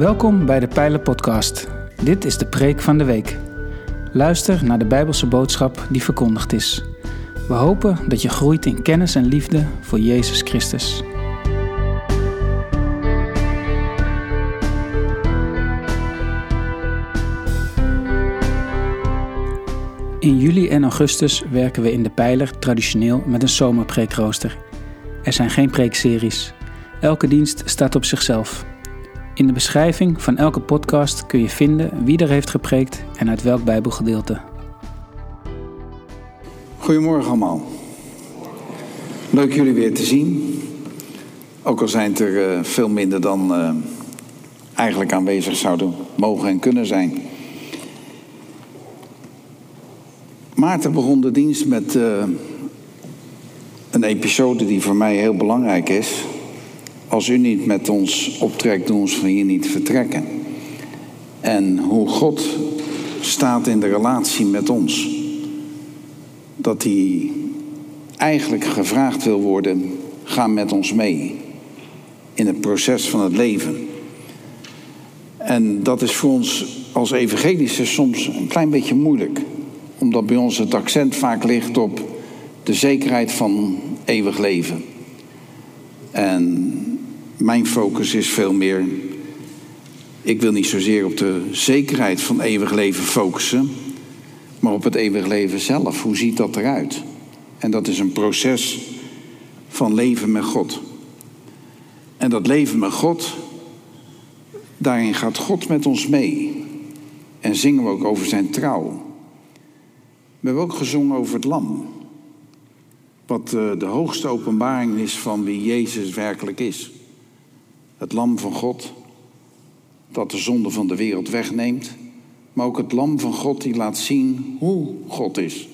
Welkom bij de Pijlen Podcast. Dit is de preek van de week. Luister naar de Bijbelse boodschap die verkondigd is. We hopen dat je groeit in kennis en liefde voor Jezus Christus. In juli en augustus werken we in de Pijler traditioneel met een zomerpreekrooster. Er zijn geen preekseries. Elke dienst staat op zichzelf. In de beschrijving van elke podcast kun je vinden wie er heeft gepreekt en uit welk Bijbelgedeelte. Goedemorgen allemaal. Leuk jullie weer te zien. Ook al zijn het er uh, veel minder dan uh, eigenlijk aanwezig zouden mogen en kunnen zijn. Maarten begon de dienst met uh, een episode die voor mij heel belangrijk is. Als u niet met ons optrekt, doen ons van hier niet vertrekken. En hoe God staat in de relatie met ons. Dat hij eigenlijk gevraagd wil worden: ga met ons mee in het proces van het leven. En dat is voor ons als evangelische soms een klein beetje moeilijk, omdat bij ons het accent vaak ligt op de zekerheid van eeuwig leven. En mijn focus is veel meer. Ik wil niet zozeer op de zekerheid van eeuwig leven focussen, maar op het eeuwig leven zelf. Hoe ziet dat eruit? En dat is een proces van leven met God. En dat leven met God, daarin gaat God met ons mee. En zingen we ook over zijn trouw. We hebben ook gezongen over het lam. Wat eh, de hoogste openbaring is van wie Jezus werkelijk is. Het lam van God dat de zonde van de wereld wegneemt. Maar ook het lam van God die laat zien hoe God is.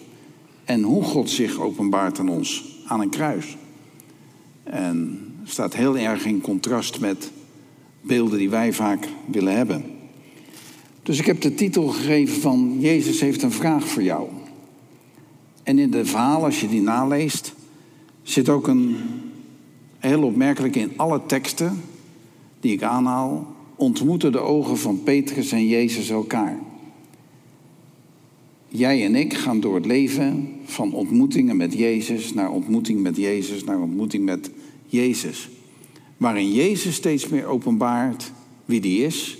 En hoe God zich openbaart aan ons, aan een kruis. En staat heel erg in contrast met beelden die wij vaak willen hebben. Dus ik heb de titel gegeven van Jezus heeft een vraag voor jou. En in de verhaal, als je die naleest, zit ook een heel opmerkelijk in alle teksten die ik aanhaal, ontmoeten de ogen van Petrus en Jezus elkaar. Jij en ik gaan door het leven van ontmoetingen met Jezus naar ontmoeting met Jezus naar ontmoeting met Jezus. Waarin Jezus steeds meer openbaart wie die is.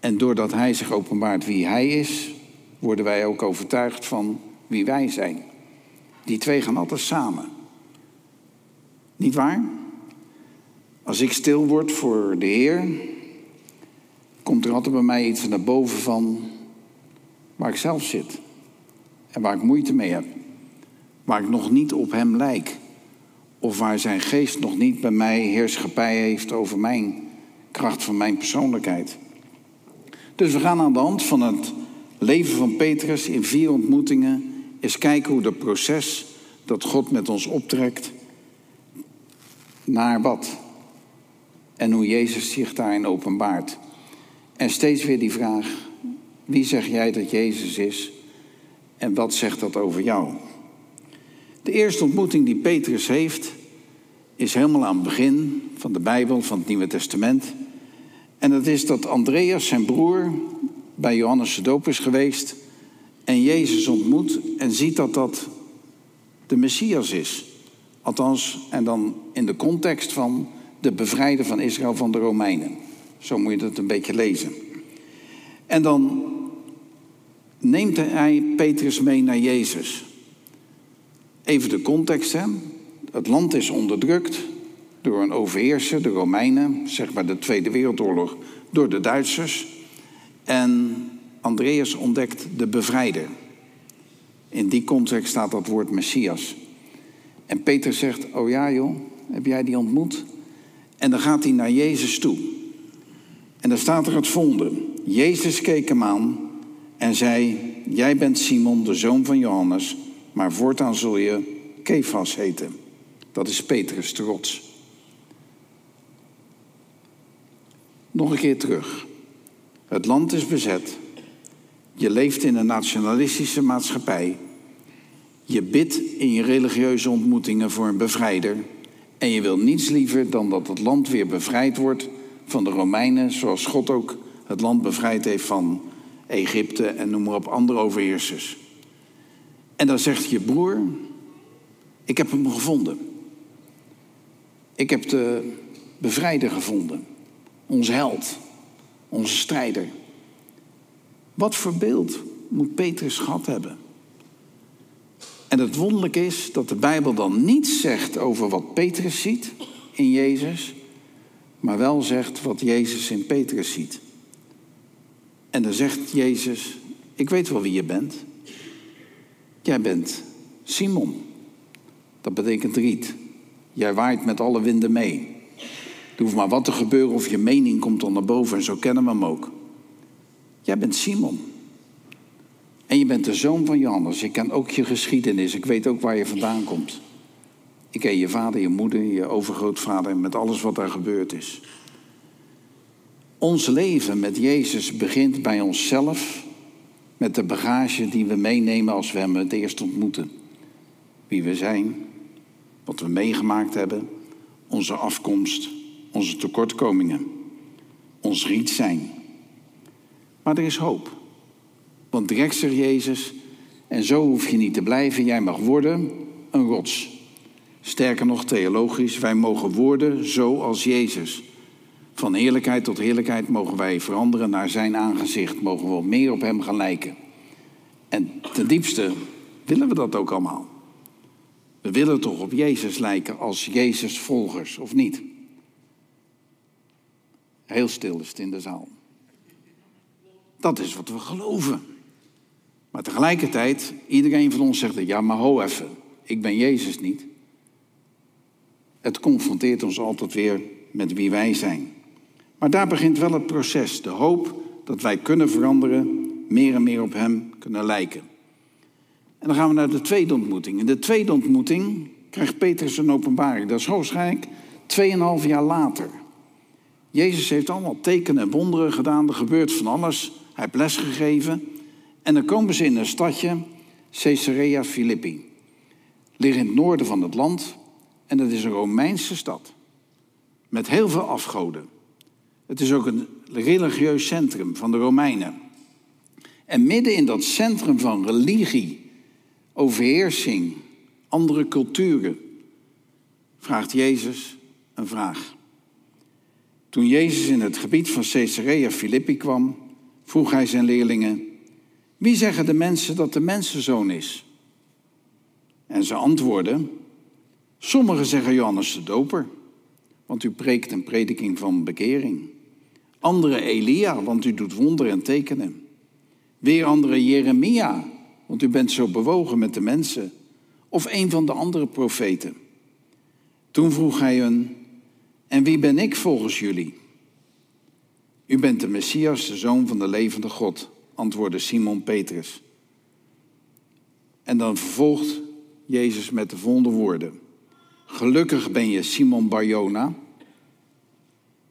En doordat Hij zich openbaart wie Hij is, worden wij ook overtuigd van wie wij zijn. Die twee gaan altijd samen. Niet waar? Als ik stil word voor de Heer, komt er altijd bij mij iets naar boven van waar ik zelf zit. En waar ik moeite mee heb. Waar ik nog niet op Hem lijk. Of waar Zijn geest nog niet bij mij heerschappij heeft over mijn kracht van mijn persoonlijkheid. Dus we gaan aan de hand van het leven van Petrus in vier ontmoetingen eens kijken hoe dat proces dat God met ons optrekt naar wat? En hoe Jezus zich daarin openbaart. En steeds weer die vraag: wie zeg jij dat Jezus is? En wat zegt dat over jou? De eerste ontmoeting die Petrus heeft, is helemaal aan het begin van de Bijbel, van het Nieuwe Testament. En dat is dat Andreas, zijn broer, bij Johannes de Doop is geweest en Jezus ontmoet en ziet dat dat de Messias is. Althans, en dan in de context van de bevrijder van Israël van de Romeinen. Zo moet je dat een beetje lezen. En dan neemt hij Petrus mee naar Jezus. Even de context, hè. Het land is onderdrukt door een overheerser, de Romeinen, zeg maar de Tweede Wereldoorlog, door de Duitsers. En Andreas ontdekt de bevrijder. In die context staat dat woord Messias. En Peter zegt, oh ja joh, heb jij die ontmoet? En dan gaat hij naar Jezus toe. En dan staat er het volgende. Jezus keek hem aan en zei, jij bent Simon, de zoon van Johannes, maar voortaan zul je Kefas heten. Dat is Petrus trots. Nog een keer terug. Het land is bezet. Je leeft in een nationalistische maatschappij. Je bidt in je religieuze ontmoetingen voor een bevrijder. En je wil niets liever dan dat het land weer bevrijd wordt van de Romeinen, zoals God ook het land bevrijd heeft van Egypte en noem maar op andere overheersers. En dan zegt je broer, ik heb hem gevonden. Ik heb de bevrijder gevonden. Onze held. Onze strijder. Wat voor beeld moet Petrus gehad hebben? En het wonderlijke is dat de Bijbel dan niets zegt over wat Petrus ziet in Jezus, maar wel zegt wat Jezus in Petrus ziet. En dan zegt Jezus, ik weet wel wie je bent. Jij bent Simon. Dat betekent riet. Jij waait met alle winden mee. Er hoeft maar wat te gebeuren of je mening komt dan naar boven. En zo kennen we hem ook. Jij bent Simon. En je bent de zoon van Johannes. Ik ken ook je geschiedenis. Ik weet ook waar je vandaan komt. Ik ken je vader, je moeder, je overgrootvader. Met alles wat daar gebeurd is. Ons leven met Jezus begint bij onszelf. Met de bagage die we meenemen als we hem het eerst ontmoeten. Wie we zijn, wat we meegemaakt hebben, onze afkomst, onze tekortkomingen, ons riet zijn. Maar er is hoop. Want direct Jezus, en zo hoef je niet te blijven, jij mag worden een rots. Sterker nog, theologisch, wij mogen worden zoals Jezus. Van heerlijkheid tot heerlijkheid mogen wij veranderen naar zijn aangezicht, mogen we meer op hem gaan lijken. En ten diepste willen we dat ook allemaal. We willen toch op Jezus lijken als Jezus volgers, of niet? Heel stil is het in de zaal. Dat is wat we geloven. Maar tegelijkertijd, iedereen van ons zegt, ja maar ho even, ik ben Jezus niet. Het confronteert ons altijd weer met wie wij zijn. Maar daar begint wel het proces, de hoop dat wij kunnen veranderen, meer en meer op Hem kunnen lijken. En dan gaan we naar de tweede ontmoeting. In de tweede ontmoeting krijgt Petrus een openbaring. Dat is waarschijnlijk 2,5 jaar later. Jezus heeft allemaal tekenen en wonderen gedaan. Er gebeurt van alles. Hij heeft les gegeven. En dan komen ze in een stadje, Caesarea Philippi. Ligt in het noorden van het land. En dat is een Romeinse stad. Met heel veel afgoden. Het is ook een religieus centrum van de Romeinen. En midden in dat centrum van religie overheersing, andere culturen, vraagt Jezus een vraag. Toen Jezus in het gebied van Caesarea Philippi kwam, vroeg hij zijn leerlingen: Wie zeggen de mensen dat de mensenzoon is? En ze antwoordden: Sommigen zeggen Johannes de Doper, want u preekt een prediking van bekering. Anderen Elia, want u doet wonderen en tekenen. Weer anderen Jeremia, want u bent zo bewogen met de mensen. Of een van de andere profeten. Toen vroeg hij hun, en wie ben ik volgens jullie? U bent de Messias, de zoon van de levende God, antwoordde Simon Petrus. En dan vervolgt Jezus met de volgende woorden. Gelukkig ben je Simon Barjona,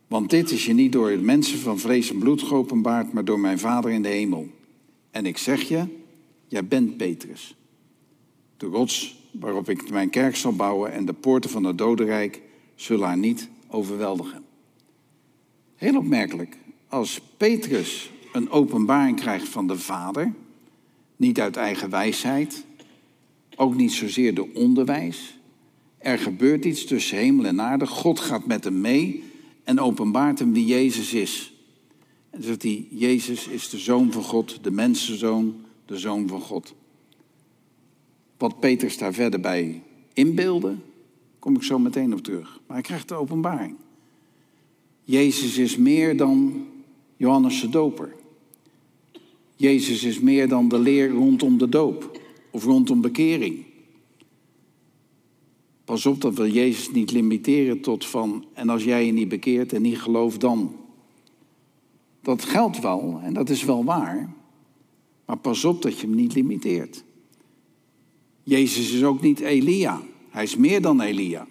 want dit is je niet door het mensen van vlees en bloed geopenbaard, maar door mijn Vader in de hemel. En ik zeg je, Jij bent Petrus. De rots waarop ik mijn kerk zal bouwen en de poorten van het dodenrijk zullen haar niet overweldigen. Heel opmerkelijk. Als Petrus een openbaring krijgt van de Vader, niet uit eigen wijsheid, ook niet zozeer de onderwijs. Er gebeurt iets tussen hemel en aarde. God gaat met hem mee en openbaart hem wie Jezus is. En zegt hij, Jezus is de Zoon van God, de mensenzoon, de Zoon van God. Wat Peters daar verder bij inbeelde, kom ik zo meteen op terug. Maar hij krijgt de openbaring. Jezus is meer dan Johannes de Doper. Jezus is meer dan de leer rondom de doop of rondom bekering. Pas op dat we Jezus niet limiteren tot van, en als jij je niet bekeert en niet gelooft dan. Dat geldt wel en dat is wel waar. Maar pas op dat je hem niet limiteert. Jezus is ook niet Elia. Hij is meer dan Elia.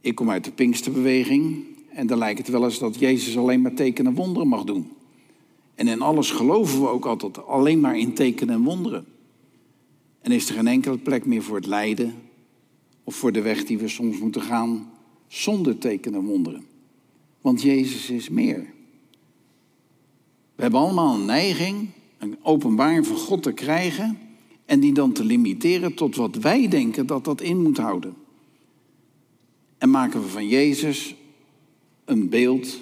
Ik kom uit de Pinksterbeweging en dan lijkt het wel eens dat Jezus alleen maar tekenen en wonderen mag doen. En in alles geloven we ook altijd alleen maar in tekenen en wonderen. En is er geen enkele plek meer voor het lijden of voor de weg die we soms moeten gaan zonder tekenen en wonderen. Want Jezus is meer. We hebben allemaal een neiging een openbaring van God te krijgen en die dan te limiteren tot wat wij denken dat dat in moet houden. En maken we van Jezus een beeld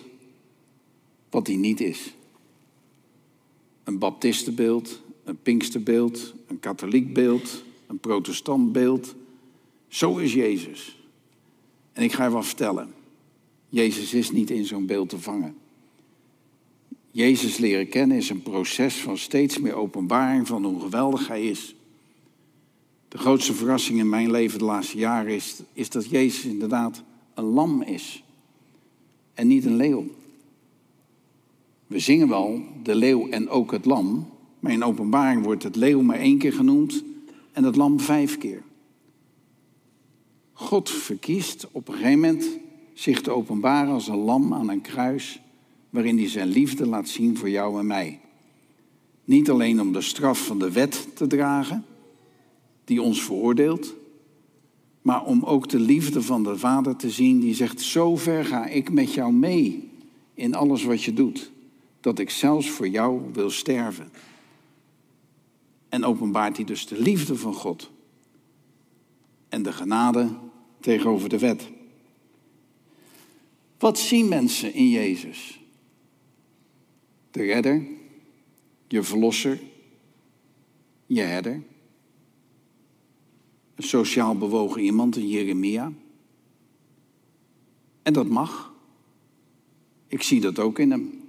wat hij niet is. Een baptistenbeeld, een pinksterbeeld, een katholiek beeld, een protestant beeld. Zo is Jezus. En ik ga je wat vertellen. Jezus is niet in zo'n beeld te vangen. Jezus leren kennen is een proces van steeds meer openbaring van hoe geweldig Hij is. De grootste verrassing in mijn leven de laatste jaren is, is dat Jezus inderdaad een lam is en niet een leeuw. We zingen wel de leeuw en ook het lam, maar in openbaring wordt het leeuw maar één keer genoemd en het lam vijf keer. God verkiest op een gegeven moment zich te openbaren als een lam aan een kruis, waarin hij zijn liefde laat zien voor jou en mij. Niet alleen om de straf van de wet te dragen, die ons veroordeelt, maar om ook de liefde van de Vader te zien die zegt, zo ver ga ik met jou mee in alles wat je doet, dat ik zelfs voor jou wil sterven. En openbaart hij dus de liefde van God en de genade tegenover de wet. Wat zien mensen in Jezus? De redder, je verlosser, je herder. Een sociaal bewogen iemand, een Jeremia. En dat mag. Ik zie dat ook in hem.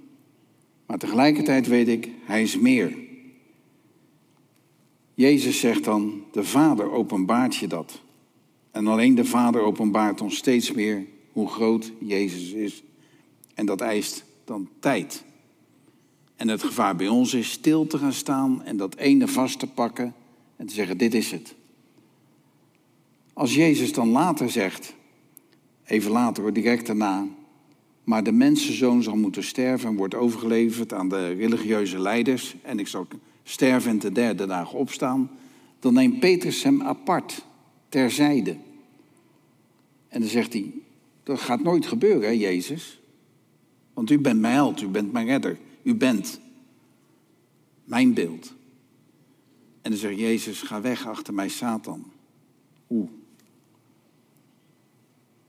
Maar tegelijkertijd weet ik, hij is meer. Jezus zegt dan, de Vader openbaart je dat. En alleen de Vader openbaart ons steeds meer hoe groot Jezus is. En dat eist dan tijd. En het gevaar bij ons is stil te gaan staan en dat ene vast te pakken en te zeggen, dit is het. Als Jezus dan later zegt, even later hoor, direct daarna, maar de mensenzoon zal moeten sterven en wordt overgeleverd aan de religieuze leiders en ik zal sterven en de derde dag opstaan, dan neemt Petrus hem apart, terzijde. En dan zegt hij, dat gaat nooit gebeuren, hè, Jezus. Want u bent mijn held, u bent mijn redder, u bent mijn beeld. En dan zegt Jezus, ga weg achter mij, Satan. Hoe?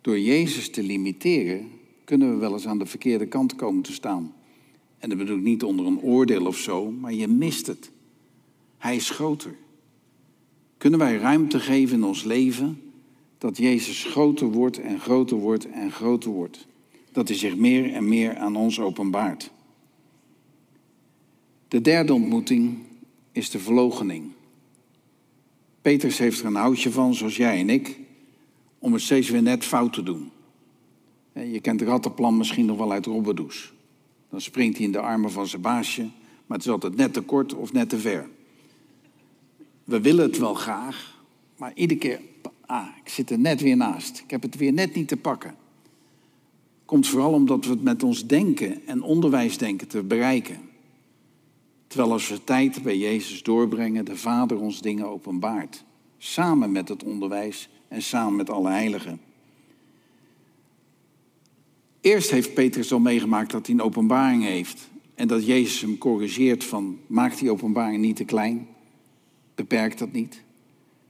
Door Jezus te limiteren, kunnen we wel eens aan de verkeerde kant komen te staan. En dat bedoel ik niet onder een oordeel of zo, maar je mist het. Hij is groter. Kunnen wij ruimte geven in ons leven dat Jezus groter wordt en groter wordt en groter wordt? Dat hij zich meer en meer aan ons openbaart. De derde ontmoeting is de verloochening. Petrus heeft er een houtje van, zoals jij en ik, om het steeds weer net fout te doen. Je kent rattenplan misschien nog wel uit Robbedoes. Dan springt hij in de armen van zijn baasje, maar het is altijd net te kort of net te ver. We willen het wel graag, maar iedere keer, ah, ik zit er net weer naast. Ik heb het weer net niet te pakken. Komt vooral omdat we het met ons denken en onderwijs denken te bereiken. Terwijl als we tijd bij Jezus doorbrengen, de Vader ons dingen openbaart. Samen met het onderwijs en samen met alle heiligen. Eerst heeft Petrus al meegemaakt dat hij een openbaring heeft. En dat Jezus hem corrigeert van maak die openbaring niet te klein. Beperk dat niet.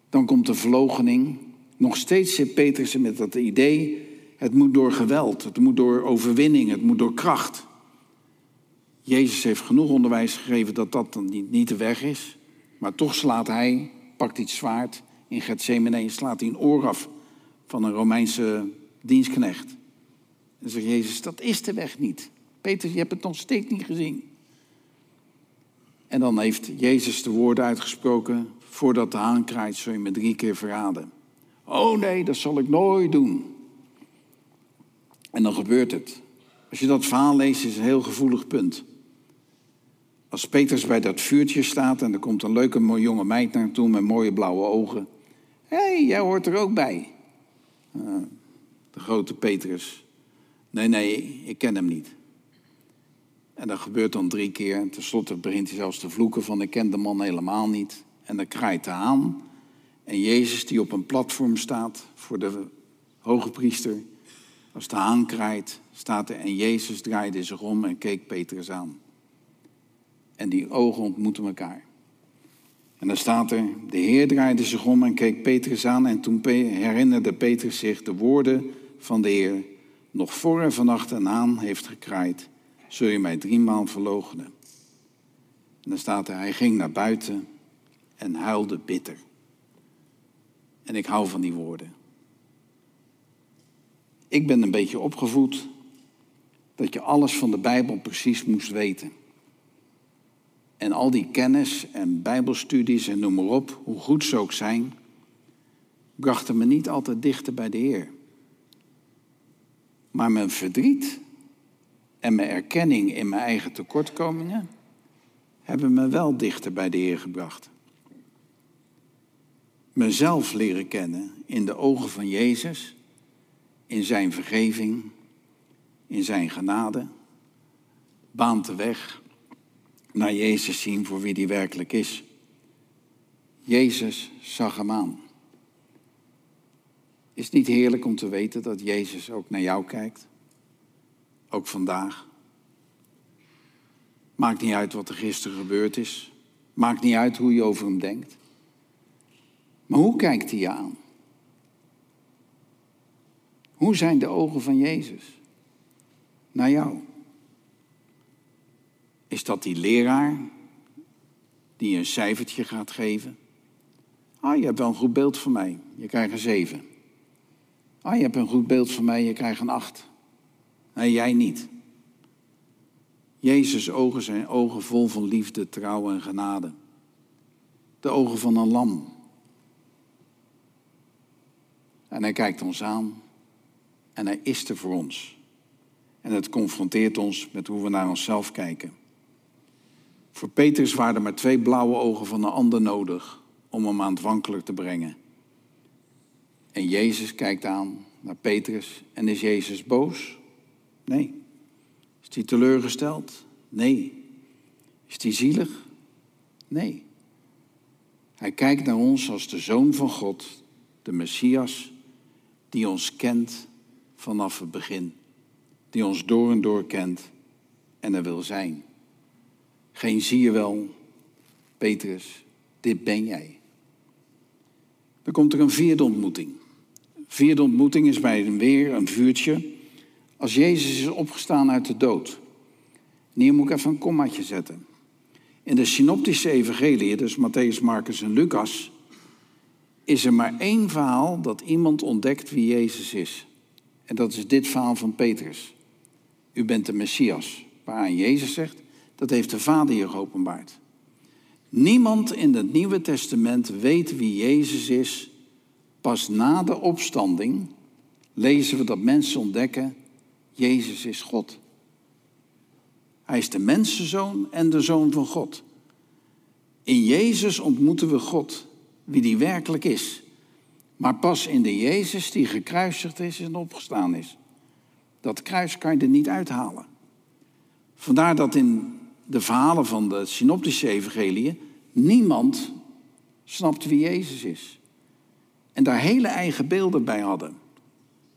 Dan komt de verlogening. Nog steeds zit Petrus met dat idee, het moet door geweld, het moet door overwinning, het moet door kracht. Jezus heeft genoeg onderwijs gegeven dat dat dan niet, niet de weg is. Maar toch slaat hij, pakt iets zwaard in Gethsemane, slaat hij een oor af van een Romeinse dienstknecht. En zegt Jezus, dat is de weg niet. Peter, je hebt het nog steeds niet gezien. En dan heeft Jezus de woorden uitgesproken, voordat de haan kraait zul je me drie keer verraden. Oh nee, dat zal ik nooit doen. En dan gebeurt het. Als je dat verhaal leest, is het een heel gevoelig punt. Als Petrus bij dat vuurtje staat en er komt een leuke jonge meid naartoe met mooie blauwe ogen. Hé, hey, jij hoort er ook bij. Uh, de grote Petrus. Nee, nee, ik ken hem niet. En dat gebeurt dan drie keer. En tenslotte begint hij zelfs te vloeken van ik ken de man helemaal niet. En dan kraait hij aan. En Jezus die op een platform staat voor de hoge priester. Als de haan kraait, staat er en Jezus draaide zich om en keek Petrus aan. En die ogen ontmoeten elkaar. En dan staat er, de Heer draaide zich om en keek Petrus aan en toen herinnerde Petrus zich de woorden van de Heer. Nog voor en vannacht een haan heeft gekraaid, zul je mij driemaal verloochenen. En dan staat er, hij ging naar buiten en huilde bitter. En ik hou van die woorden. Ik ben een beetje opgevoed dat je alles van de Bijbel precies moest weten. En al die kennis en Bijbelstudies en noem maar op, hoe goed ze ook zijn, brachten me niet altijd dichter bij de Heer. Maar mijn verdriet en mijn erkenning in mijn eigen tekortkomingen hebben me wel dichter bij de Heer gebracht. Mezelf leren kennen in de ogen van Jezus, in zijn vergeving, in zijn genade, baant de weg naar Jezus zien voor wie die werkelijk is. Jezus zag hem aan. Is het niet heerlijk om te weten dat Jezus ook naar jou kijkt? Ook vandaag. Maakt niet uit wat er gisteren gebeurd is. Maakt niet uit hoe je over hem denkt. Maar hoe kijkt hij je aan? Hoe zijn de ogen van Jezus naar jou? Is dat die leraar die je een cijfertje gaat geven? Ah, je hebt wel een goed beeld van mij, je krijgt een zeven. Ah, je hebt een goed beeld van mij, je krijgt een acht. Nee, jij niet. Jezus' ogen zijn ogen vol van liefde, trouw en genade. De ogen van een lam. En hij kijkt ons aan en hij is er voor ons. En het confronteert ons met hoe we naar onszelf kijken. Voor Petrus waren er maar twee blauwe ogen van een ander nodig om hem aan het wankelen te brengen. En Jezus kijkt aan naar Petrus en is Jezus boos? Nee. Is hij teleurgesteld? Nee. Is hij zielig? Nee. Hij kijkt naar ons als de Zoon van God, de Messias, die ons kent vanaf het begin. Die ons door en door kent en er wil zijn. Geen zie je wel, Petrus, dit ben jij. Dan komt er een vierde ontmoeting. Vierde ontmoeting is bij een weer een vuurtje. Als Jezus is opgestaan uit de dood. En hier moet ik even een kommaatje zetten. In de synoptische evangelie, dus Matthäus, Marcus en Lucas, is er maar één verhaal dat iemand ontdekt wie Jezus is. En dat is dit verhaal van Petrus. U bent de Messias. Waaraan Jezus zegt, dat heeft de Vader hier geopenbaard. Niemand in het Nieuwe Testament weet wie Jezus is. Pas na de opstanding lezen we dat mensen ontdekken, Jezus is God. Hij is de mensenzoon en de zoon van God. In Jezus ontmoeten we God, wie die werkelijk is. Maar pas in de Jezus die gekruisigd is en opgestaan is. Dat kruis kan je er niet uithalen. Vandaar dat in de verhalen van de synoptische evangeliën niemand snapt wie Jezus is. En daar hele eigen beelden bij hadden.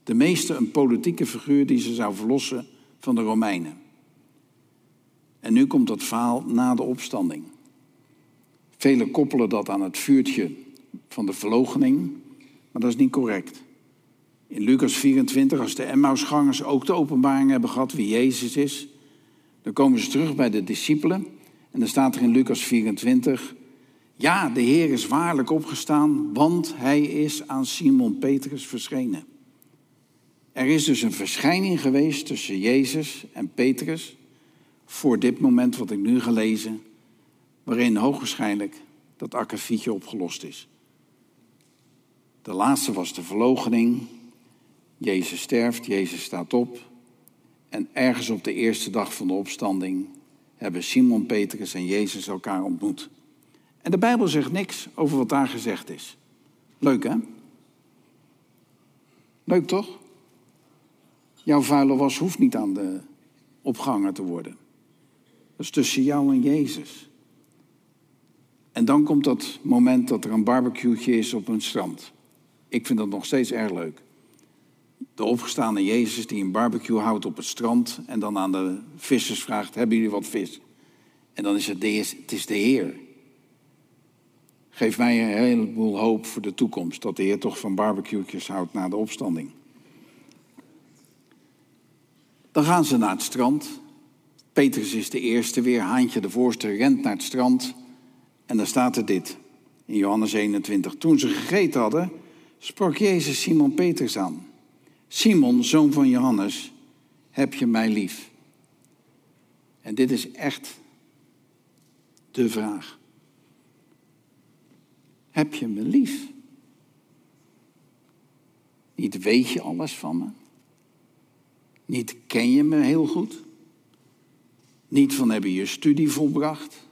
De meeste een politieke figuur die ze zou verlossen van de Romeinen. En nu komt dat verhaal na de opstanding. Velen koppelen dat aan het vuurtje van de verloochening, maar dat is niet correct. In Lucas 24, als de Emmausgangers ook de openbaring hebben gehad wie Jezus is, dan komen ze terug bij de discipelen en dan staat er in Lucas 24, ja, de Heer is waarlijk opgestaan, want hij is aan Simon Petrus verschenen. Er is dus een verschijning geweest tussen Jezus en Petrus voor dit moment wat ik nu gelezen, waarin hoogwaarschijnlijk dat akkefietje opgelost is. De laatste was de verloochening. Jezus sterft, Jezus staat op. En ergens op de eerste dag van de opstanding hebben Simon Petrus en Jezus elkaar ontmoet. En de Bijbel zegt niks over wat daar gezegd is. Leuk hè? Leuk toch? Jouw vuile was hoeft niet aan de opganger te worden. Dat is tussen jou en Jezus. En dan komt dat moment dat er een barbecue is op een strand. Ik vind dat nog steeds erg leuk. De opgestane Jezus die een barbecue houdt op het strand en dan aan de vissers vraagt, hebben jullie wat vis? En dan is het, de, het is de Heer. Geef mij een heleboel hoop voor de toekomst, dat de Heer toch van barbecue'tjes houdt na de opstanding. Dan gaan ze naar het strand. Petrus is de eerste weer, Haantje de voorste rent naar het strand. En dan staat er dit in Johannes 21. Toen ze gegeten hadden, sprak Jezus Simon Petrus aan. Simon, zoon van Johannes, heb je mij lief? En dit is echt de vraag. Heb je me lief? Niet weet je alles van me? Niet ken je me heel goed? Niet van heb je je studie volbracht?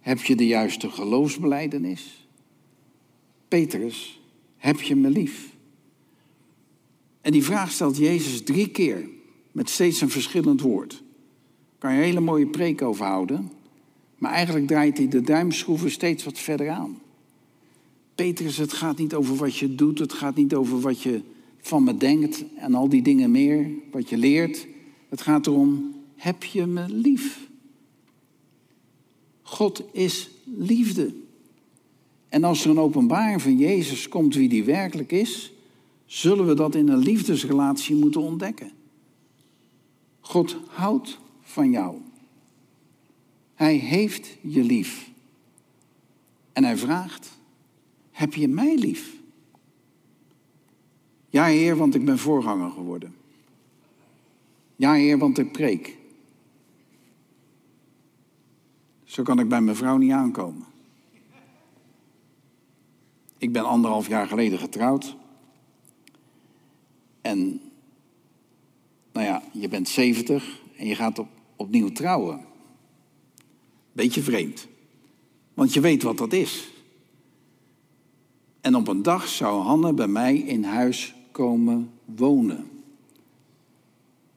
Heb je de juiste geloofsbeleidenis? Petrus, heb je me lief? En die vraag stelt Jezus drie keer, met steeds een verschillend woord. Kan je een hele mooie preek over houden, maar eigenlijk draait hij de duimschroeven steeds wat verder aan. Petrus, het gaat niet over wat je doet, het gaat niet over wat je van me denkt en al die dingen meer, wat je leert. Het gaat erom, heb je me lief? God is liefde. En als er een openbaring van Jezus komt wie die werkelijk is, zullen we dat in een liefdesrelatie moeten ontdekken. God houdt van jou. Hij heeft je lief. En hij vraagt, heb je mij lief? Ja, Heer, want ik ben voorganger geworden. Ja, Heer, want ik preek. Zo kan ik bij mijn vrouw niet aankomen. Ik ben anderhalf jaar geleden getrouwd. En, nou ja, je bent 70 en je gaat op, opnieuw trouwen. Beetje vreemd. Want je weet wat dat is. En op een dag zou Hanne bij mij in huis komen wonen.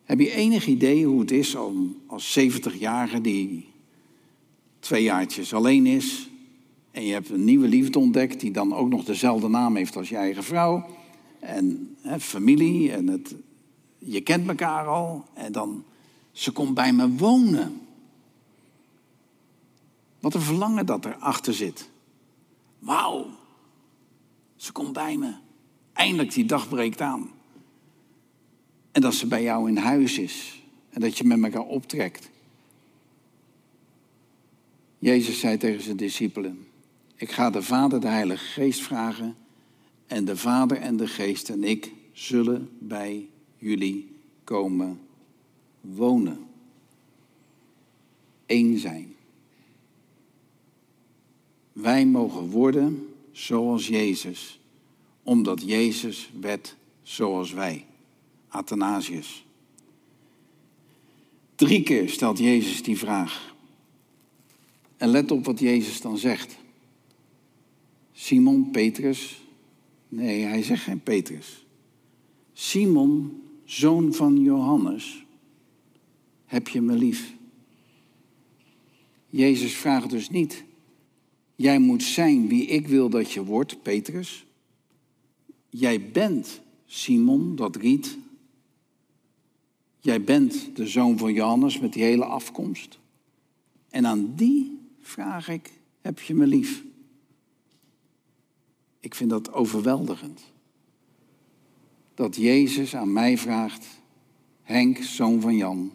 Heb je enig idee hoe het is om als 70-jarige die twee jaartjes alleen is en je hebt een nieuwe liefde ontdekt die dan ook nog dezelfde naam heeft als je eigen vrouw en hè, familie en het, je kent elkaar al en dan ze komt bij me wonen. Wat een verlangen dat erachter zit. Wauw, ze komt bij me. Eindelijk die dag breekt aan. En dat ze bij jou in huis is. En dat je met elkaar optrekt. Jezus zei tegen zijn discipelen: Ik ga de Vader, de Heilige Geest vragen. En de Vader en de Geest en ik zullen bij jullie komen wonen. Eén zijn. Wij mogen worden zoals Jezus, omdat Jezus werd zoals wij. Athanasius. Drie keer stelt Jezus die vraag. En let op wat Jezus dan zegt. Simon, Petrus. Nee, hij zegt geen Petrus. Simon, zoon van Johannes, heb je me lief? Jezus vraagt dus niet, jij moet zijn wie ik wil dat je wordt, Petrus. Jij bent Simon, dat riet. Jij bent de zoon van Johannes met die hele afkomst. En aan die vraag ik, heb je me lief? Ik vind dat overweldigend. Dat Jezus aan mij vraagt, Henk, zoon van Jan.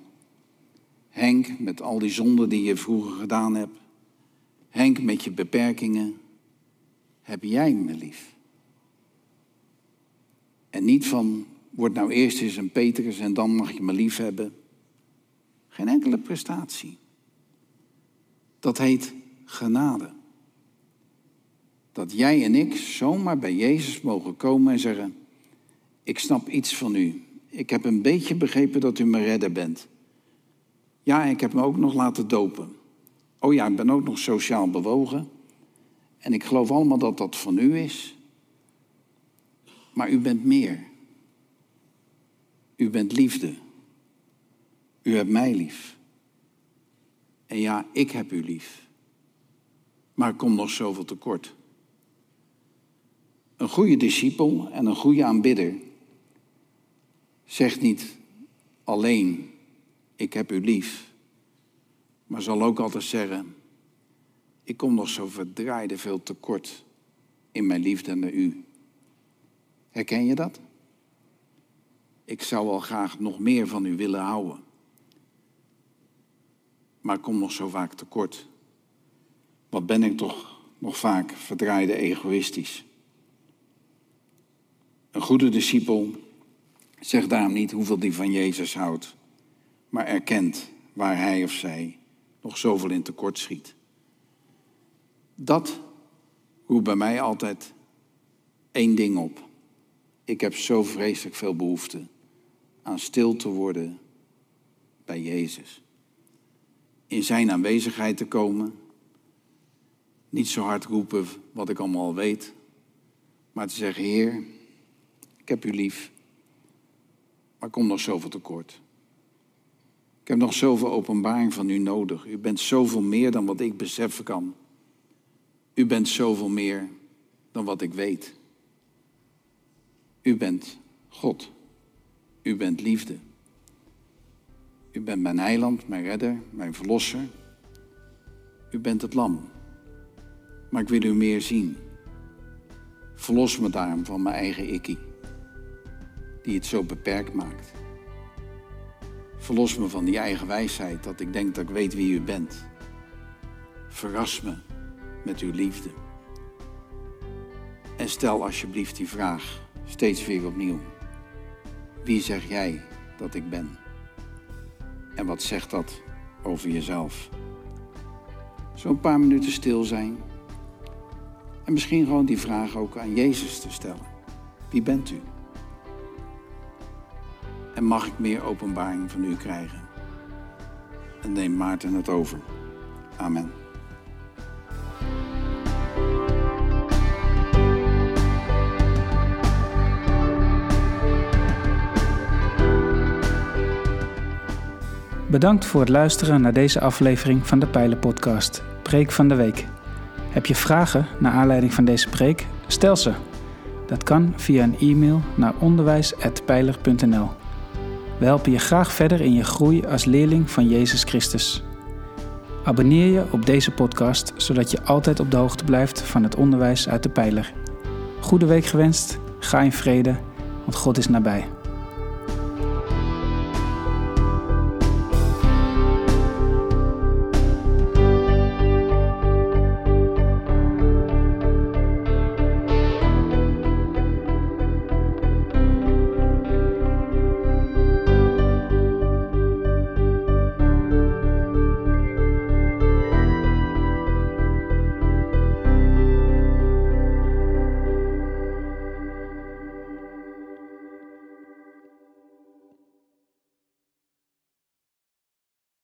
Henk, met al die zonden die je vroeger gedaan hebt. Henk, met je beperkingen. Heb jij me lief? En niet van, word nou eerst eens een Petrus en dan mag je me lief hebben. Geen enkele prestatie. Dat heet genade. Dat jij en ik zomaar bij Jezus mogen komen en zeggen: Ik snap iets van u. Ik heb een beetje begrepen dat u mijn redder bent. Ja, ik heb me ook nog laten dopen. Oh ja, ik ben ook nog sociaal bewogen. En ik geloof allemaal dat dat van u is. Maar u bent meer. U bent liefde. U hebt mij lief. En ja, ik heb u lief. Maar ik kom nog zoveel tekort. Een goede discipel en een goede aanbidder zegt niet alleen, ik heb u lief, maar zal ook altijd zeggen, ik kom nog zo verdraaide veel tekort in mijn liefde naar u. Herken je dat? Ik zou wel graag nog meer van u willen houden. Maar ik kom nog zo vaak tekort. Wat ben ik toch nog vaak verdraaide egoïstisch. Een goede discipel zegt daarom niet hoeveel die van Jezus houdt, maar erkent waar hij of zij nog zoveel in tekort schiet. Dat roept bij mij altijd één ding op. Ik heb zo vreselijk veel behoefte aan stil te worden bij Jezus. In zijn aanwezigheid te komen. Niet zo hard roepen wat ik allemaal weet. Maar te zeggen, Heer, ik heb u lief. Maar kom nog zoveel tekort. Ik heb nog zoveel openbaring van u nodig. U bent zoveel meer dan wat ik beseffen kan. U bent zoveel meer dan wat ik weet. U bent God. U bent liefde. U bent mijn heiland, mijn redder, mijn verlosser. U bent het lam. Maar ik wil u meer zien. Verlos me daarom van mijn eigen ikkie, die het zo beperkt maakt. Verlos me van die eigen wijsheid, dat ik denk dat ik weet wie u bent. Verras me met uw liefde. En stel alsjeblieft die vraag steeds weer opnieuw. Wie zeg jij dat ik ben? En wat zegt dat over jezelf? Zo'n paar minuten stil zijn. En misschien gewoon die vraag ook aan Jezus te stellen. Wie bent u? En mag ik meer openbaring van u krijgen? En neem Maarten het over. Amen. Bedankt voor het luisteren naar deze aflevering van de Pijlen Podcast, Preek van de Week. Heb je vragen naar aanleiding van deze preek? Stel ze. Dat kan via een e-mail naar onderwijs.pijler.nl. We helpen je graag verder in je groei als leerling van Jezus Christus. Abonneer je op deze podcast, zodat je altijd op de hoogte blijft van het onderwijs uit de Pijler. Goede week gewenst, ga in vrede, want God is nabij.